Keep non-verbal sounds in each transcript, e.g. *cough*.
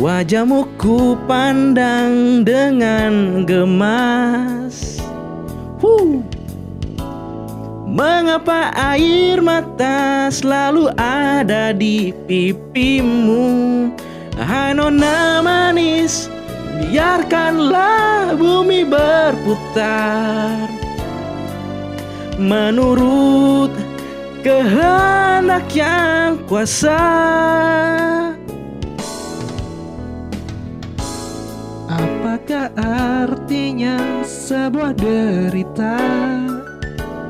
Wajahmu ku pandang dengan gemas. Huh. Mengapa air mata selalu ada di pipimu? Hai nona manis Biarkanlah bumi berputar. Menurut kehendak yang kuasa Apakah artinya sebuah derita?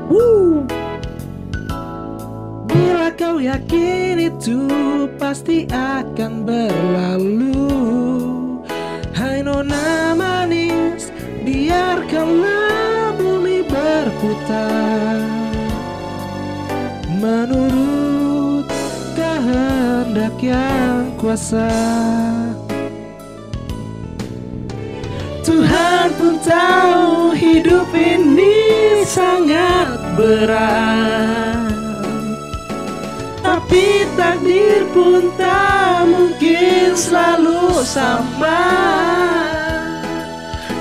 Woo. Bila kau yakin itu pasti akan berlalu Hai nona manis Biarkanlah bumi berputar Menurut kehendak yang kuasa Tuhan pun tahu hidup ini sangat berat. Tapi takdir pun tak mungkin selalu sama.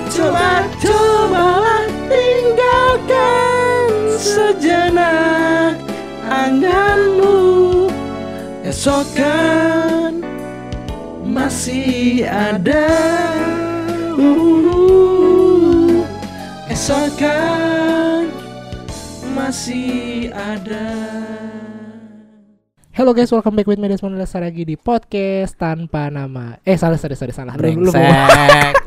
Coba-cobalah tinggalkan sejenak anganmu. Esok kan masih ada. uh, Esok kan masih ada Hello guys, welcome back with me Desmond lagi di podcast tanpa nama. Eh salah, salah. Lu mau- Brengsek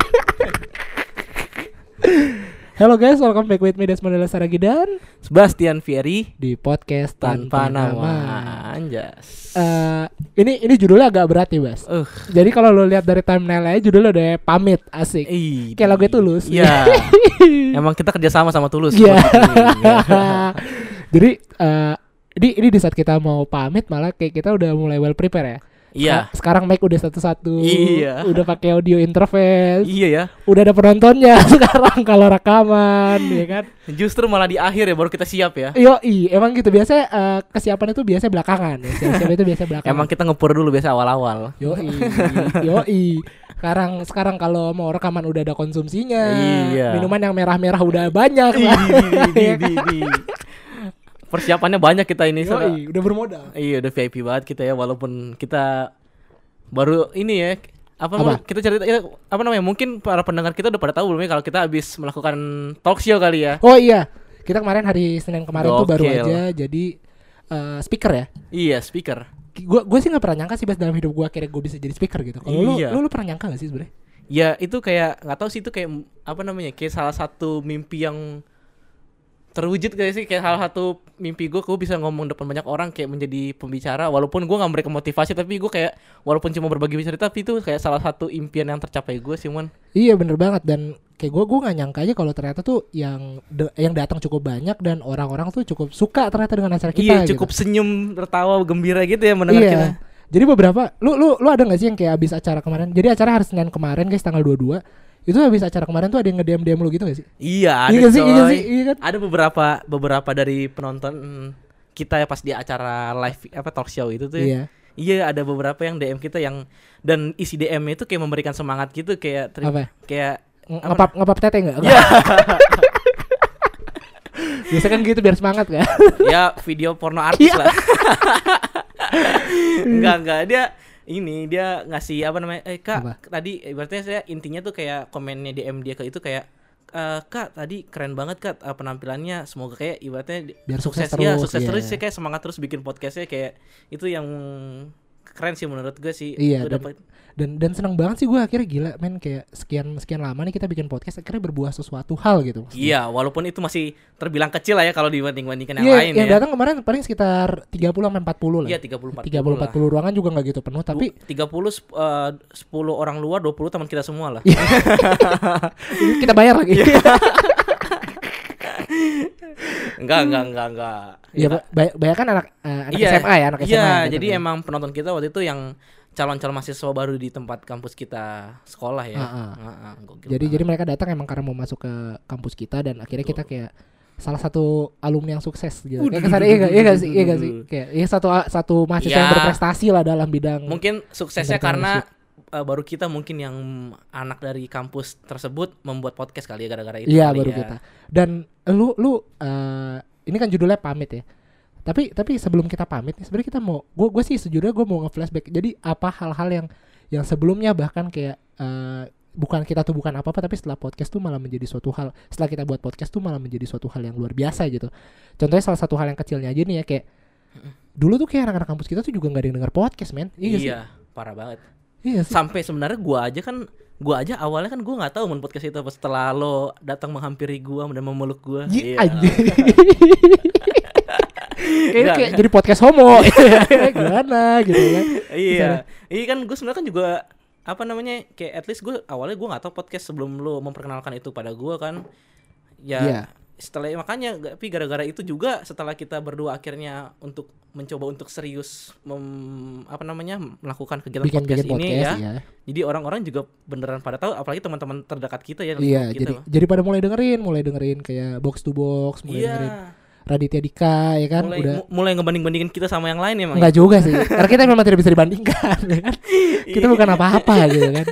Hello guys, welcome back with me Desmond lagi dan Sebastian Fieri di podcast tanpa tanpa, nama nama. Anjas Eh, ini ini judulnya agak berat nih, Bas. Uh, Jadi kalau lo lihat dari thumbnail aja judulnya udah pamit, asik. ih, Kayak lagu Tulus. Iya *laughs* Emang kita kerjasama sama Tulus Iya. Iya. *laughs* Jadi eh di ini di saat kita mau pamit malah kayak kita udah mulai well prepare ya. Iya Nah, sekarang mic udah satu-satu. Iya. Udah pakai audio interface. Iya ya Udah ada penontonnya *laughs* sekarang kalau rekaman, ya kan? Justru malah di akhir ya baru kita siap ya Yo, emang gitu biasa eh, kesiapan itu biasa belakangan ya. Siap itu biasa belakangan. Emang kita ngepur dulu biasa awal-awal Yo, yo, Sekarang sekarang kalau mau rekaman udah ada konsumsinya. Iya. Minuman yang merah-merah udah banyak. Ih, *laughs* lah. di, di, di, di. Persiapannya banyak kita ini Yoi, udah bermodal. Iya udah VIP banget kita ya walaupun kita baru ini ya apa, Apa? kita cerita ya, apa namanya mungkin para pendengar kita udah pada tahu belum ya kalau kita habis melakukan talk show kali ya Oh iya, kita kemarin hari Senin kemarin tuh baru Gokil. aja jadi eh, speaker ya. iya speaker Gue gue sih nggak pernah nyangka sih Bas dalam hidup gue akhirnya gue bisa jadi speaker gitu. Kalau lu, Iya. lu lu pernah nyangka gak sih sebenarnya? ya itu kayak nggak tahu sih itu kayak apa namanya kayak salah satu mimpi yang terwujud kayak sih kayak salah satu mimpi gue gue bisa ngomong depan banyak orang kayak menjadi pembicara walaupun gue nggak memberikan motivasi tapi gue kayak walaupun cuma berbagi cerita tapi itu kayak salah satu impian yang tercapai gue sih man Iya bener banget dan kayak gue gue nggak nyangka aja kalau ternyata tuh yang de- yang datang cukup banyak dan orang-orang tuh cukup suka ternyata dengan acara kita. iya gitu. cukup senyum tertawa gembira gitu ya mendengar iya. kita Jadi beberapa lu lu lu ada gak sih yang kayak habis acara kemarin? Jadi acara hari Senin kemarin guys tanggal 22 itu habis acara kemarin tuh ada yang nge-DM DM lu gitu gak sih? Iya, ada Iya sih? Iya sih? Iya kan? Ada beberapa beberapa dari penonton kita ya pas di acara live apa talk show itu tuh. ya. Iya. Iya, ada beberapa yang DM kita yang dan isi DM itu kayak memberikan semangat gitu kayak teri- Apa? kayak Ng- Apa Ngepap ngepap tete enggak? Iya. *laughs* Biasa kan gitu biar semangat kan? ya video porno *laughs* artis Iya. lah. *laughs* enggak, enggak. Dia ini dia ngasih apa namanya? Eh, Kak, Apa? tadi ibaratnya saya intinya tuh kayak komennya DM dia ke itu kayak eh, Kak tadi keren banget Kak eh, penampilannya semoga kayak ibaratnya Biar sukses ya terus, sukses iya. terus sih kayak semangat terus bikin podcastnya kayak itu yang keren sih menurut gue sih Iya, Gue dan- dapet- dan dan senang banget sih gue akhirnya gila men kayak sekian sekian lama nih kita bikin podcast akhirnya berbuah sesuatu hal gitu. iya walaupun itu masih terbilang kecil lah ya kalau dibanding bandingkan yang Iya, lain yang ya datang kemarin paling sekitar 30 sampai 40 lah. iya 30 40 30 40 ruangan juga nggak gitu penuh tapi 30 sep- eh, 10 orang luar 20 teman kita semua lah Iya. *laughs* kita bayar lagi. *laughs* Iya. enggak enggak enggak enggak Iya, ba- ba- banyak kan anak eh, anak Iya. SMA ya, anak SMA. Iya, gitu jadi kan. emang penonton kita waktu itu yang calon-calon mahasiswa baru di tempat kampus kita sekolah ya. Ah. Ah, ah, gokil jadi banget. jadi mereka datang emang karena mau masuk ke kampus kita dan akhirnya kita kayak salah satu alumni yang sukses gitu. Kayak kesannya iya gak, iya gak sih? Iya gak sih? *laughs* Kayak iya satu satu mahasiswa yang Ya. berprestasi lah dalam bidang mungkin suksesnya karena eh, baru kita mungkin yang anak dari kampus tersebut membuat podcast kali ya gara-gara itu Iya baru ya. kita. Dan lu lu eh, ini kan judulnya pamit ya. Tapi tapi sebelum kita pamit nih sebenarnya kita mau gue gue sih sejujurnya gue mau nge-flashback. Jadi apa hal-hal yang yang sebelumnya bahkan kayak eh, bukan kita tuh bukan apa-apa tapi setelah podcast tuh malah menjadi suatu hal. Setelah kita buat podcast tuh malah menjadi suatu hal yang luar biasa gitu. Contohnya salah satu hal yang kecilnya aja nih ya kayak dulu tuh kayak anak-anak kampus kita tuh juga nggak ada yang denger podcast men. Iya, sih? Iya, parah banget. Iya sih. Sampai sebenarnya gua aja kan gua aja awalnya kan gua nggak tahu mun podcast itu apa setelah lo datang menghampiri gua dan memeluk gua. Iya, Iya. *laughs* Kayaknya kayak jadi podcast homo *laughs* *laughs* Gimana gitu kan iya. Iya kan gue sebenarnya kan juga apa namanya kayak at least gue awalnya gue nggak tahu podcast sebelum lo memperkenalkan itu pada gue kan. Ya Iya. Setelah makanya tapi gara-gara itu juga setelah kita berdua akhirnya untuk mencoba untuk serius mem- apa namanya melakukan kegiatan Bikin podcast, bikin ini podcast ya. ya Jadi orang-orang juga beneran pada tahu apalagi teman-teman terdekat kita ya. Iya kita. jadi jadi pada mulai dengerin Mulai dengerin kayak box to box Mulai Iya. dengerin Raditya Dika ya kan mulai Udah mu- mulai ngebanding-bandingin kita sama yang lain emang. Enggak juga sih Karena kita memang tidak bisa dibandingkan ya kan? *laughs* Kita bukan apa-apa gitu kan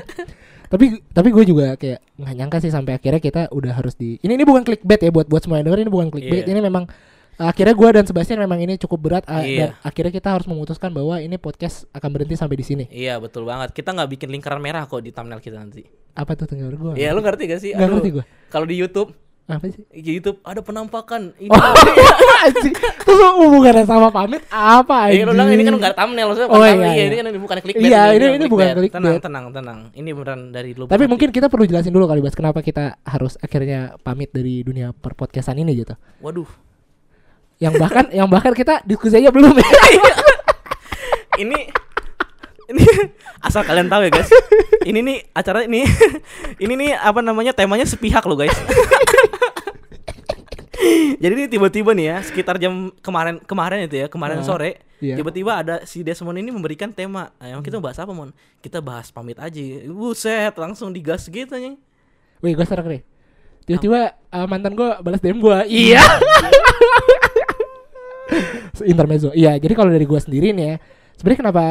tapi tapi gue juga kayak nggak nyangka sih sampai akhirnya kita udah harus di ini ini bukan clickbait ya buat buat semua yang denger ini bukan clickbait Iya. ini memang akhirnya gue dan Sebastian memang ini cukup berat uh, Iya. dan akhirnya kita harus memutuskan bahwa ini podcast akan berhenti sampai di sini Iya betul banget. Kita nggak bikin lingkaran merah kok di thumbnail kita nanti. apa tuh tengah gue Iya lu ngerti gak sih? Nggak Aduh, ngerti gua. Kalau di YouTube, apa sih di YouTube ada penampakan ini. Oh, *laughs* anjing. Terus hubungannya sama pamit apa Iya, lu bilang ini kan anjing? nggak ada thumbnail maksudnya Oh, iya, thumbnail. iya. ini kan bukan clickbait. Iya, ini- bukan ini bukan clickbait. Tenang, tenang, tenang. Ini beneran dari lu. Tapi mungkin kita perlu jelasin dulu kali Bas kenapa kita harus akhirnya pamit dari dunia perpodcastan ini gitu. waduh. Yang bahkan yang bahkan kita diskusi aja belum ya. *laughs* Ini ini asal kalian tahu ya guys. Ini nih acara ini *laughs* ini nih apa namanya temanya sepihak loh guys. Jadi ini tiba-tiba nih ya sekitar jam kemarin kemarin itu ya kemarin Nah, sore iya. tiba-tiba ada si Desmond ini memberikan tema. Nah, emang kita bahas apa mon? Kita bahas pamit aja. Buset langsung digas gitu nih. Wih, gue serak deh. Tiba-tiba uh, mantan gue balas DM gue. Iya. *laughs* Intermezzo. Iya, jadi kalau dari gue sendiri nih ya, sebenarnya kenapa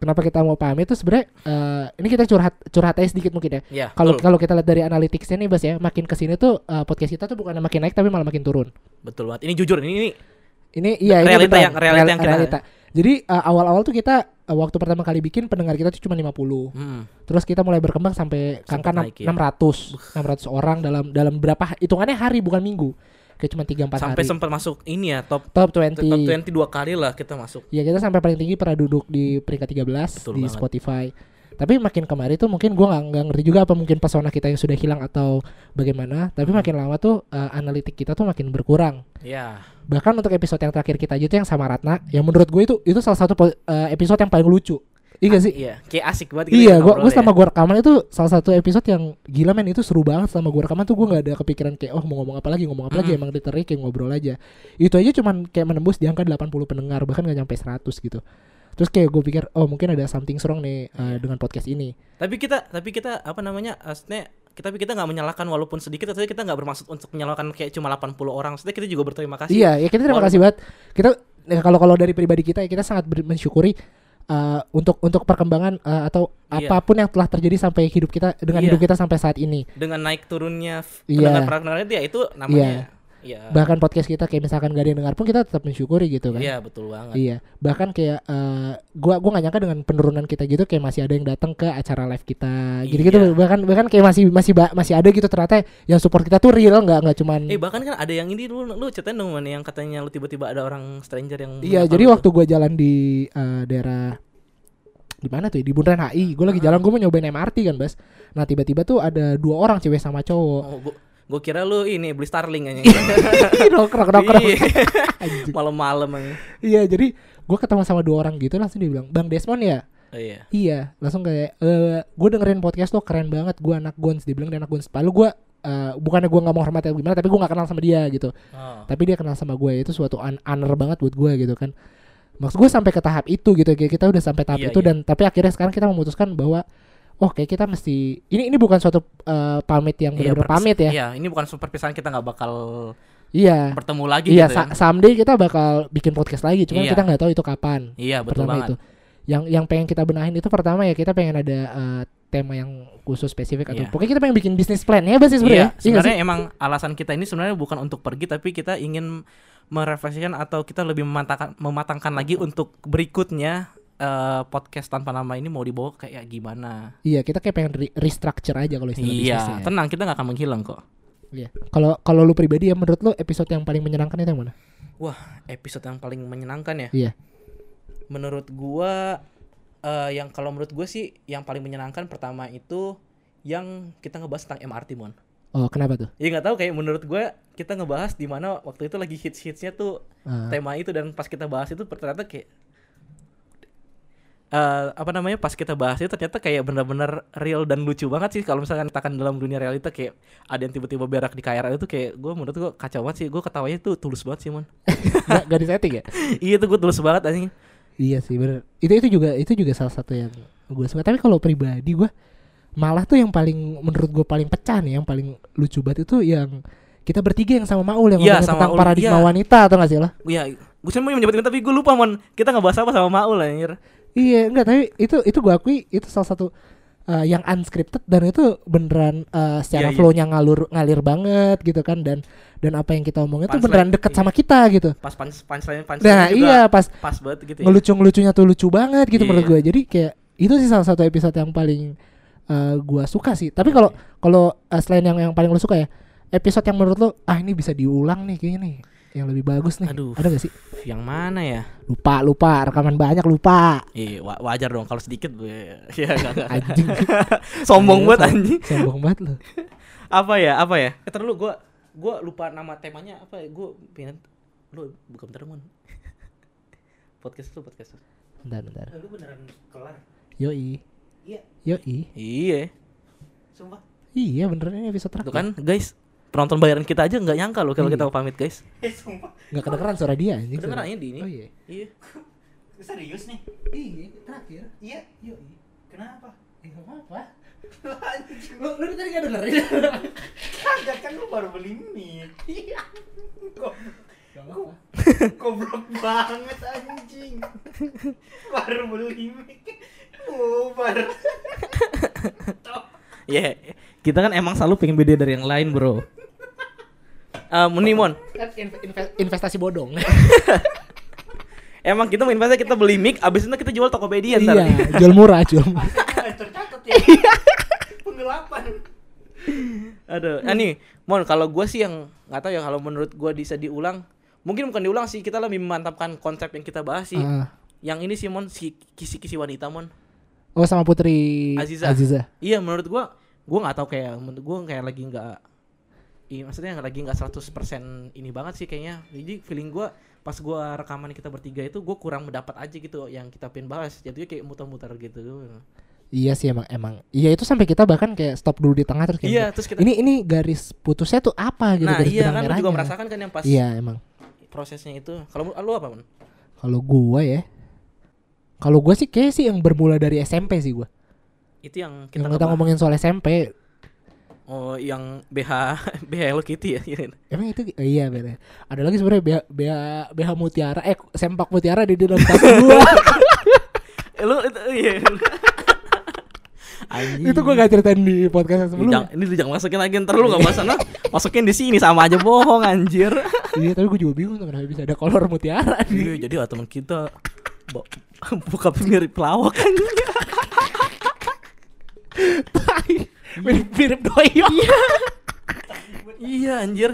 kenapa kita mau pamit tuh sebenarnya eh, ini kita curhat curhat aja sedikit mungkin ya. Ya, Kalau betul. kalau kita lihat dari analyticsnya nih Bas ya, makin ke sini tuh eh, podcast kita tuh bukan makin naik tapi malah makin turun. betul banget. Ini jujur ini, ini Ini iya ini Realita yang- realita yang kita- realita. Jadi eh, awal-awal tuh kita eh, waktu pertama kali bikin pendengar kita tuh cuma 50. hmm, Terus kita mulai berkembang sampai ke angka Sempet naik, ya. 600. 600 orang dalam dalam berapa hitungannya hari bukan minggu. Kayak cuma 3 4 sampai hari. sempat masuk ini ya top Top 20. top 20 dua kali lah kita masuk. Ya kita sampai paling tinggi pernah duduk di peringkat 13 Betul di banget. Spotify. Tapi makin kemarin tuh mungkin gua nggak ngerti juga apa mungkin pesona kita yang sudah hilang atau bagaimana. Tapi makin lama tuh eh, analitik kita tuh makin berkurang. Ya. Bahkan untuk episode yang terakhir kita aja tuh yang sama Ratna, yang menurut gue itu itu salah satu eh, episode yang paling lucu. Iya gak sih? Iya, kayak asik banget gitu Iya, gua, gua ya. selama gua rekaman itu salah satu episode yang gila men itu seru banget selama gua rekaman tuh gua nggak ada kepikiran kayak oh mau ngomong apa lagi ngomong apa lagi Mm-mm. emang literally kayak ngobrol aja. Itu aja cuman kayak menembus di angka 80 pendengar bahkan nggak nyampe 100 gitu. Terus kayak gue pikir oh mungkin ada something wrong nih uh, dengan podcast ini. Tapi kita tapi kita apa namanya? Asne kita tapi kita nggak menyalahkan walaupun sedikit tapi kita nggak bermaksud untuk menyalahkan kayak cuma 80 orang. Maksudnya kita juga berterima kasih. Iya, ya kita terima Walaupun- kasih banget. Kita ya, kalau kalau dari pribadi kita ya kita sangat mensyukuri uh, untuk untuk perkembangan uh, atau Iya. apa pun yang telah terjadi sampai hidup kita dengan Iya. hidup kita sampai saat ini. Dengan naik turunnya f- Iya. pendengar pendengar itu ya itu namanya. Iya. Bahkan podcast kita kayak misalkan gak ada yang dengar pun kita tetap mensyukuri gitu kan. Iya, betul banget. Iya, bahkan kayak eh, gua gua gak nyangka dengan penurunan kita gitu kayak masih ada yang datang ke acara live kita. Gitu-gitu Iya. bahkan bahkan kayak masih masih masih ada gitu ternyata yang support kita tuh real nggak nggak cuman Eh bahkan kan ada yang ini lu lu ceritain dong Man, yang katanya lu tiba-tiba ada orang stranger yang Iya, jadi lu waktu gua jalan di eh, daerah di mana tuh ya? di Bundaran HI gue lagi jalan gue mau nyobain MRT kan bas nah tiba-tiba tuh ada dua orang cewek sama cowok Oh, gua, gua kira lu ini beli Starling aja. *laughs* nongkrong nongkrong Iya. *laughs* Anjing. Malam-malam aja. iya jadi gue ketemu sama dua orang gitu langsung dia bilang bang Desmond ya Oh, iya. Iya, langsung kayak eh gue dengerin podcast lo keren banget. Gue anak Guns, dia bilang dia anak Guns. Lalu gue eh bukannya gue nggak mau hormat atau gimana, tapi gue nggak kenal sama dia gitu. Oh. Tapi dia kenal sama gue itu suatu an honor banget buat gue gitu kan. Maksud gue sampai ke tahap itu gitu, kita udah sampai tahap Iya, itu iya. dan tapi akhirnya sekarang kita memutuskan bahwa oh kayak kita mesti ini ini bukan suatu eh, pamit yang Iya, benar-benar perpis- pamit ya. Iya, ini bukan super perpisahan kita nggak bakal Iya. bertemu lagi Iya, gitu. kan. someday kita bakal bikin podcast lagi, cuman Iya. kita nggak tahu itu kapan. Iya, betul pertama banget. itu yang yang pengen kita benahin itu pertama ya kita pengen ada uh, tema yang khusus spesifik atau Iya. pokoknya kita pengen bikin bisnis plan ya sih sebenarnya. Iya, Iya nggak sebenarnya sih? emang alasan kita ini sebenarnya bukan untuk pergi tapi kita ingin merefleksikan atau kita lebih mematangkan mematangkan lagi untuk berikutnya eh, podcast tanpa nama ini mau dibawa kayak gimana. Iya, kita kayak pengen re- restructure aja kalau istilah. Iya, ya. tenang kita nggak akan menghilang kok. Iya. Kalau kalau lu pribadi ya menurut lu episode yang paling menyenangkan itu yang mana? Wah, episode yang paling menyenangkan ya. Iya. Menurut gua eh, yang kalau menurut gue sih yang paling menyenangkan pertama itu yang kita ngebahas tentang MRT mon. Oh, kenapa tuh? Ya nggak tahu kayak menurut gue kita ngebahas di mana waktu itu lagi hits hitsnya tuh Ah. tema itu dan pas kita bahas itu ternyata kayak eh apa namanya pas kita bahas itu ternyata kayak bener-bener real dan lucu banget sih kalau misalkan katakan dalam dunia realita kayak ada yang tiba-tiba berak di KRL itu kayak gue menurut gue kacau banget sih gue ketawanya tuh tulus banget sih mon *laughs* Nggak, nggak disetting ya? *laughs* iya tuh gue tulus banget anjing Iya sih bener. Itu itu juga itu juga salah satu yang gue suka. Tapi kalau pribadi gue malah tuh yang paling menurut gue paling pecah nih, yang paling lucu banget itu yang kita bertiga yang sama Maul yang ngomongin sama tentang Maul, paradigma iya. wanita atau gak sih lah? Iya, gue cuma mau nyebutin tapi gue lupa mon. Kita ngebahas apa sama Maul anjir. Iya enggak tapi itu itu gue akui itu salah satu uh, yang unscripted dan itu beneran uh, secara Iya, iya. flow-nya ngalur ngalir banget gitu kan dan dan apa yang kita omongin itu Punchline, beneran deket iya. sama kita gitu. Pas punch punchline punchline Nah juga iya pas pas banget gitu ya. ngelucu-ngelucunya tuh lucu banget gitu Iya. menurut gue. Jadi kayak itu sih salah satu episode yang paling uh, gua suka sih. Tapi kalau kalau uh, selain yang yang paling lu suka ya, episode yang menurut lu ah ini bisa diulang nih kayaknya nih. Yang lebih bagus nih. Aduh. Ada gak sih? Yang mana ya? Lupa, lupa, rekaman banyak lupa. Iya, wa- wajar dong kalau sedikit gue. Iya, *laughs* enggak enggak. Anjing. *laughs* Sombong banget anjing. Sombong banget lu. *laughs* Apa ya? Apa ya? Eh, dulu gua gua lupa nama temanya apa ya? Gua pengen lu bukan bentar mon. podcast lu podcast lu. Bentar, bentar. Lu beneran kelar. Yoi. Iya. Yoi. Iya. Sumpah. Iya beneran ini episode terakhir. Tuh kan, guys. Penonton bayaran kita aja nggak nyangka loh kalau Iya. kita mau pamit, guys. *laughs* Eh, sumpah. Nggak kedengeran suara dia anjing. Kedengeran suara- ini di ini. Oh iya. Iya. *laughs* Serius nih? Iya, terakhir. Iya. Kenapa? Eh, nggak apa-apa. Lu, lu tadi dengerin? *laughs* Kagak kan lu baru beli mic. Iya. Kok goblok banget anjing. Baru beli mic. Bubar. Iya, kita kan emang selalu pengen beda dari yang lain, Bro. Eh, nih, Mon. Kan inv- inve- investasi bodong. *laughs* Emang kita mau investasi kita beli mic, abis itu kita jual Tokopedia ntar. iya, jual murah, jual *laughs* murah. Tercatat ya. *laughs* Penggelapan. Aduh, ah, nih, Mon, kalau gua sih yang nggak tahu ya kalau menurut gua bisa diulang, mungkin bukan diulang sih, kita lebih memantapkan konsep yang kita bahas sih. Ah. Yang ini sih, Mon, si kisi-kisi wanita, Mon. Oh sama Putri Aziza. Aziza. Iya, menurut gua, gua nggak tahu kayak menurut gua kayak lagi nggak Iya, maksudnya lagi nggak 100% ini banget sih kayaknya. Jadi feeling gua pas gua rekaman kita bertiga itu gua kurang mendapat aja gitu yang kita pengen bahas. Jadinya kayak muter-muter gitu. Iya sih emang emang. Iya itu sampai kita bahkan kayak stop dulu di tengah terus kayak Iya, terus kita ini ini garis putusnya tuh apa gitu Nah, garis iya kan lu juga merahnya. merasakan kan yang pas Iya emang. prosesnya itu. Kalau lu apa, Mon? Kalau gua ya kalau gua sih kayak sih yang bermula dari SMP sih gua. Itu yang kita, Yang kita ngomongin soal SMP. Oh, yang BH *laughs* BH Hello Kitty ya. Iya. Emang itu eh, iya bener. Ada lagi sebenarnya BH, BH, BH Mutiara eh sempak Mutiara di dalam tas gua. *laughs* Eh, lu itu iya. Anjing. *laughs* itu gua gak ceritain di podcast Ini sebelumnya. ini lu jangan masukin lagi ntar lu gak bahas sana masukin di sini sama aja bohong anjir iya, tapi gua juga bingung kenapa bisa ada kolor mutiara iya di. jadi ah, teman kita buka mirip pelawak kan mirip mirip doi. iya anjir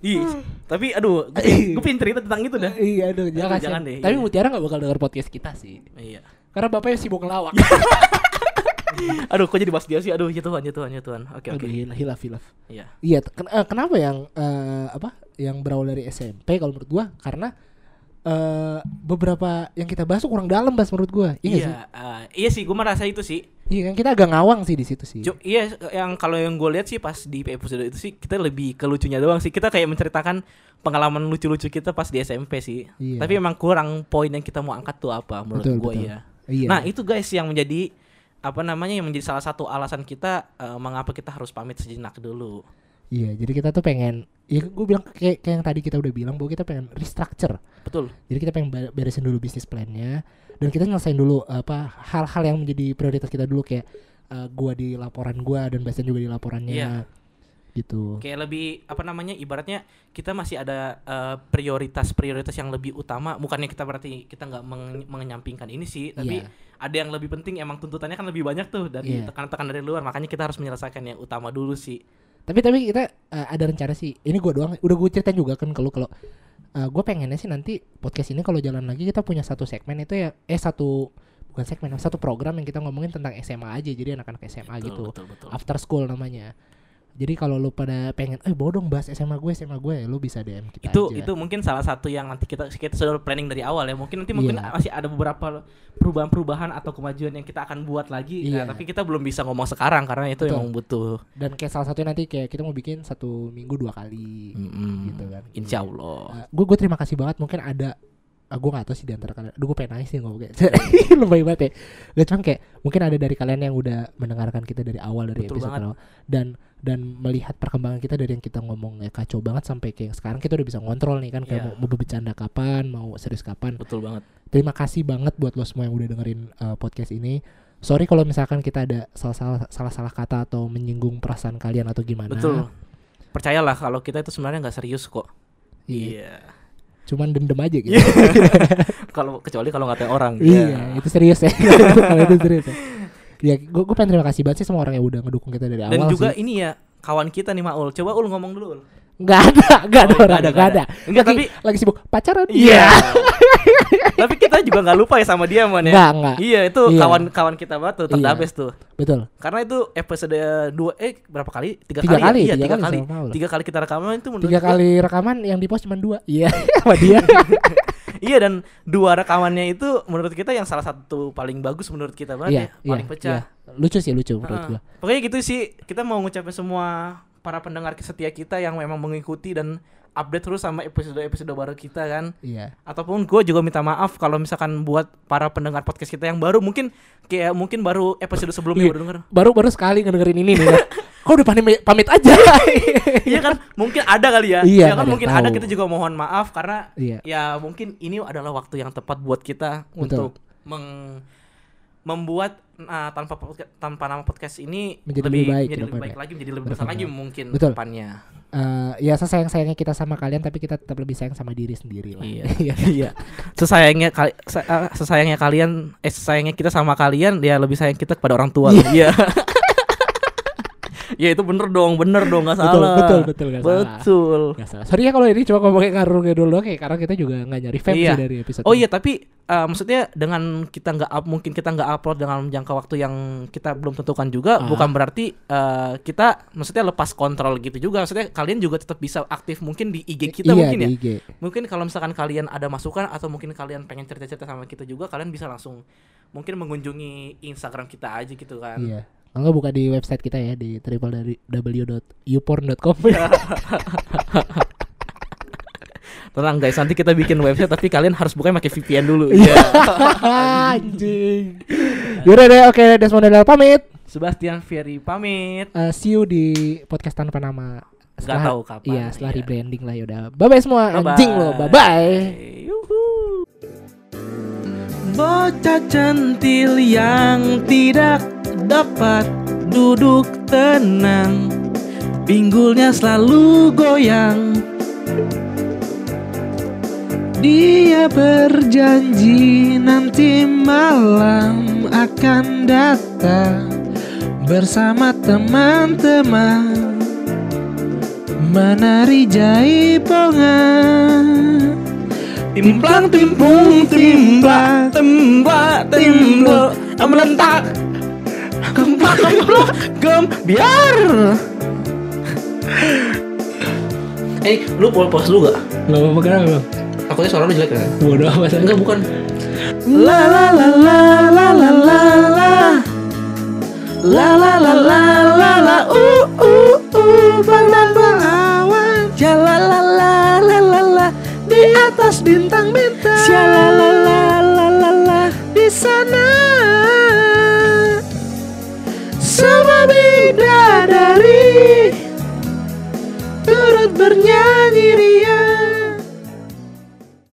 Ih, tapi aduh gue *laughs* pengen cerita tentang itu dah Iya, aduh, jangan, jangan deh, Tapi iya. Mutiara gak bakal denger podcast kita sih. iya Karena bapaknya sibuk ngelawak. *laughs* aduh kok jadi bahas dia sih aduh ya Tuhan ya Tuhan ya Tuhan oke oke Aduh, hilaf, hilaf, hilaf. iya Iya, ken- eh, kenapa yang eh, apa? Yang berawal dari SMP kalau menurut gua karena eh beberapa yang kita bahas tuh kurang dalam bahas menurut gua. Iya, nggak sih? iya ah, iya sih gue merasa itu sih Iya kan kita agak ngawang sih di situ sih. Ju- iya yang kalau yang gue lihat sih pas di episode itu sih kita lebih ke lucunya doang sih kita kayak menceritakan pengalaman lucu-lucu kita pas di SMP sih Iya. tapi emang kurang poin yang kita mau angkat tuh apa menurut gue ya Iya. nah itu guys yang menjadi apa namanya yang menjadi salah satu alasan kita eh, mengapa kita harus pamit sejenak dulu Iya, jadi kita tuh pengen Iya, gue bilang kayak, kayak yang tadi kita udah bilang bahwa kita pengen restructure. betul Jadi kita pengen beresin dulu bisnis plannya dan kita nyelesain dulu apa hal-hal yang menjadi prioritas kita dulu kayak eh, gua di laporan gua dan Bastian juga di laporannya. Iya. Gitu. kayak lebih apa namanya ibaratnya kita masih ada eh, prioritas-prioritas yang lebih utama bukannya kita berarti kita nggak menge- mengenyampingkan ini sih tapi Iya. ada yang lebih penting emang tuntutannya kan lebih banyak tuh dari Iya. tekan-tekan dari luar makanya kita harus menyelesaikan yang utama dulu sih Tapi tapi kita eh, ada rencana sih. Ini gua doang. Udah gue ceritain juga kan kalau kalau eh, gue pengennya sih nanti podcast ini kalau jalan lagi kita punya satu segmen itu ya eh satu bukan segmen satu program yang kita ngomongin tentang SMA aja jadi anak-anak SMA betul, gitu. betul betul After school namanya. Jadi kalau lu pada pengen eh mau dong bahas SMA gue SMA gue lu bisa DM kita itu aja. itu mungkin salah satu yang nanti kita kita sudah planning dari awal ya mungkin nanti mungkin Iya. masih ada beberapa perubahan-perubahan atau kemajuan yang kita akan buat lagi Iya. Nah, tapi kita belum bisa ngomong sekarang karena itu Betul. emang butuh dan kayak salah satunya nanti kayak kita mau bikin satu minggu dua kali. Mm-mm. Gitu kan. insya Allah gue gue terima kasih banget mungkin ada uh, gue gak tahu sih di antara kalian Aduh gue pengen nangis nih ngomong kayak *laughs* Lebay banget ya Gak cuman kayak Mungkin ada dari kalian yang udah mendengarkan kita dari awal Dari Betul episode awal Dan dan melihat perkembangan kita dari yang kita ngomong ya kacau banget sampai kayak sekarang kita udah bisa ngontrol nih kan kayak Iya. mau, mau bercanda kapan mau serius kapan. Betul banget. Terima kasih banget buat lo semua yang udah dengerin uh, podcast ini. Sorry kalau misalkan kita ada salah salah salah salah kata atau menyinggung perasaan kalian atau gimana. Betul. Percayalah kalau kita itu sebenarnya nggak serius kok. Iya. Iya. Cuman dendam aja gitu. *laughs* Kalau kecuali kalau ngatain orang. Iya, itu serius ya. *laughs* Kalau itu serius ya. Ya, gue gue pengen terima kasih banget sih sama orang yang udah ngedukung kita dari dan awal juga sih. ini ya kawan kita nih Maul coba ul ngomong dulu Ul. Nggak ada, nggak ada, Oh, nggak ada, nggak ada. Enggak, tapi lagi sibuk pacaran. iya *laughs* tapi kita juga nggak lupa ya sama dia man ya Nggak, nggak. iya itu Iya. kawan-kawan kita banget tuh Iya. terdabes tuh Betul. karena itu episode dua eh berapa kali tiga, Tiga kali, kali, ya? iya tiga tiga kali kali tiga kali kita rekaman itu menurut Tiga kali rekaman yang di post cuma dua. Iya, *laughs* sama dia. *laughs* iya dan dua rekamannya itu menurut kita yang salah satu paling bagus menurut kita banget Iya, ya paling iya, pecah iya. Lucu sih, lucu menurut Heeh. gua. Pokoknya gitu sih, kita mau ngucapin semua para pendengar setia kita yang memang mengikuti dan update terus sama episode-episode baru kita kan. Iya. Ataupun gue juga minta maaf kalau misalkan buat para pendengar podcast kita yang baru mungkin kayak mungkin baru episode sebelumnya Iya. baru denger. Baru baru sekali ngedengerin ini nih. kan. Kok udah pamit pamit aja? *laughs* iya kan, mungkin ada kali ya. Iya, Ya kan mungkin yang ada tahu. kita juga mohon maaf karena Iya. ya mungkin ini adalah waktu yang tepat buat kita Betul. untuk meng membuat nah, tanpa tanpa nama podcast ini Menjadi lebih baik menjadi lebih baik depannya. lagi menjadi lebih besar Berkembang. lagi mungkin Betul. depannya. Eh, ya sesayang sayangnya kita sama kalian tapi kita tetap lebih sayang sama diri sendiri lah. Iya. *laughs* Iya. Iya. Sesayangnya kali eh, sesayangnya kalian eh sesayangnya kita sama kalian dia lebih sayang kita kepada orang tua. Iya. *laughs* ya itu bener dong, bener dong nggak Betul, salah. betul, betul, nggak salah. Betul. Nggak salah. Sorry ya kalau ini cuma ngomongin ngarung dulu kayak karena kita juga nggak nyari fans Iya. sih dari episode. Oh ini. iya tapi eh, maksudnya dengan kita nggak up mungkin kita nggak upload dengan jangka waktu yang kita belum tentukan juga Ah. bukan berarti eh, kita maksudnya lepas kontrol gitu juga maksudnya kalian juga tetap bisa aktif mungkin di IG kita iya, mungkin ya IG. mungkin kalau misalkan kalian ada masukan atau mungkin kalian pengen cerita-cerita sama kita juga kalian bisa langsung mungkin mengunjungi Instagram kita aja gitu kan Iya. Kalau nggak buka di website kita ya di www.youporn.com. *laughs* tenang guys nanti kita bikin website tapi kalian harus bukannya pakai VPN dulu Iya. ya Anjing. Yaudah deh, oke Desmond Daniel pamit. Sebastian Ferry pamit Eh, see you di podcast tanpa nama. Nggak tahu kapan, Iya, setelah iya. rebranding lah yaudah. Bye bye semua. Bye-bye. Anjing lo. Bye bye. Bocah centil yang tidak dapat duduk tenang. Pinggulnya selalu goyang. Dia berjanji nanti malam akan datang bersama teman-teman. Menari jaipongan. Timplang timpung timbla tembla timblo Melentak makan dulu gem biar eh lu mau pos lu gak Gak apa-apa kenapa aku suara lu jelek kan bodoh amat enggak bukan la la la la la la la la la la la la la la uh uh uh pandang berawan jalan la la la la la di atas bintang bintang jalan la la la la la di sana bernyanyi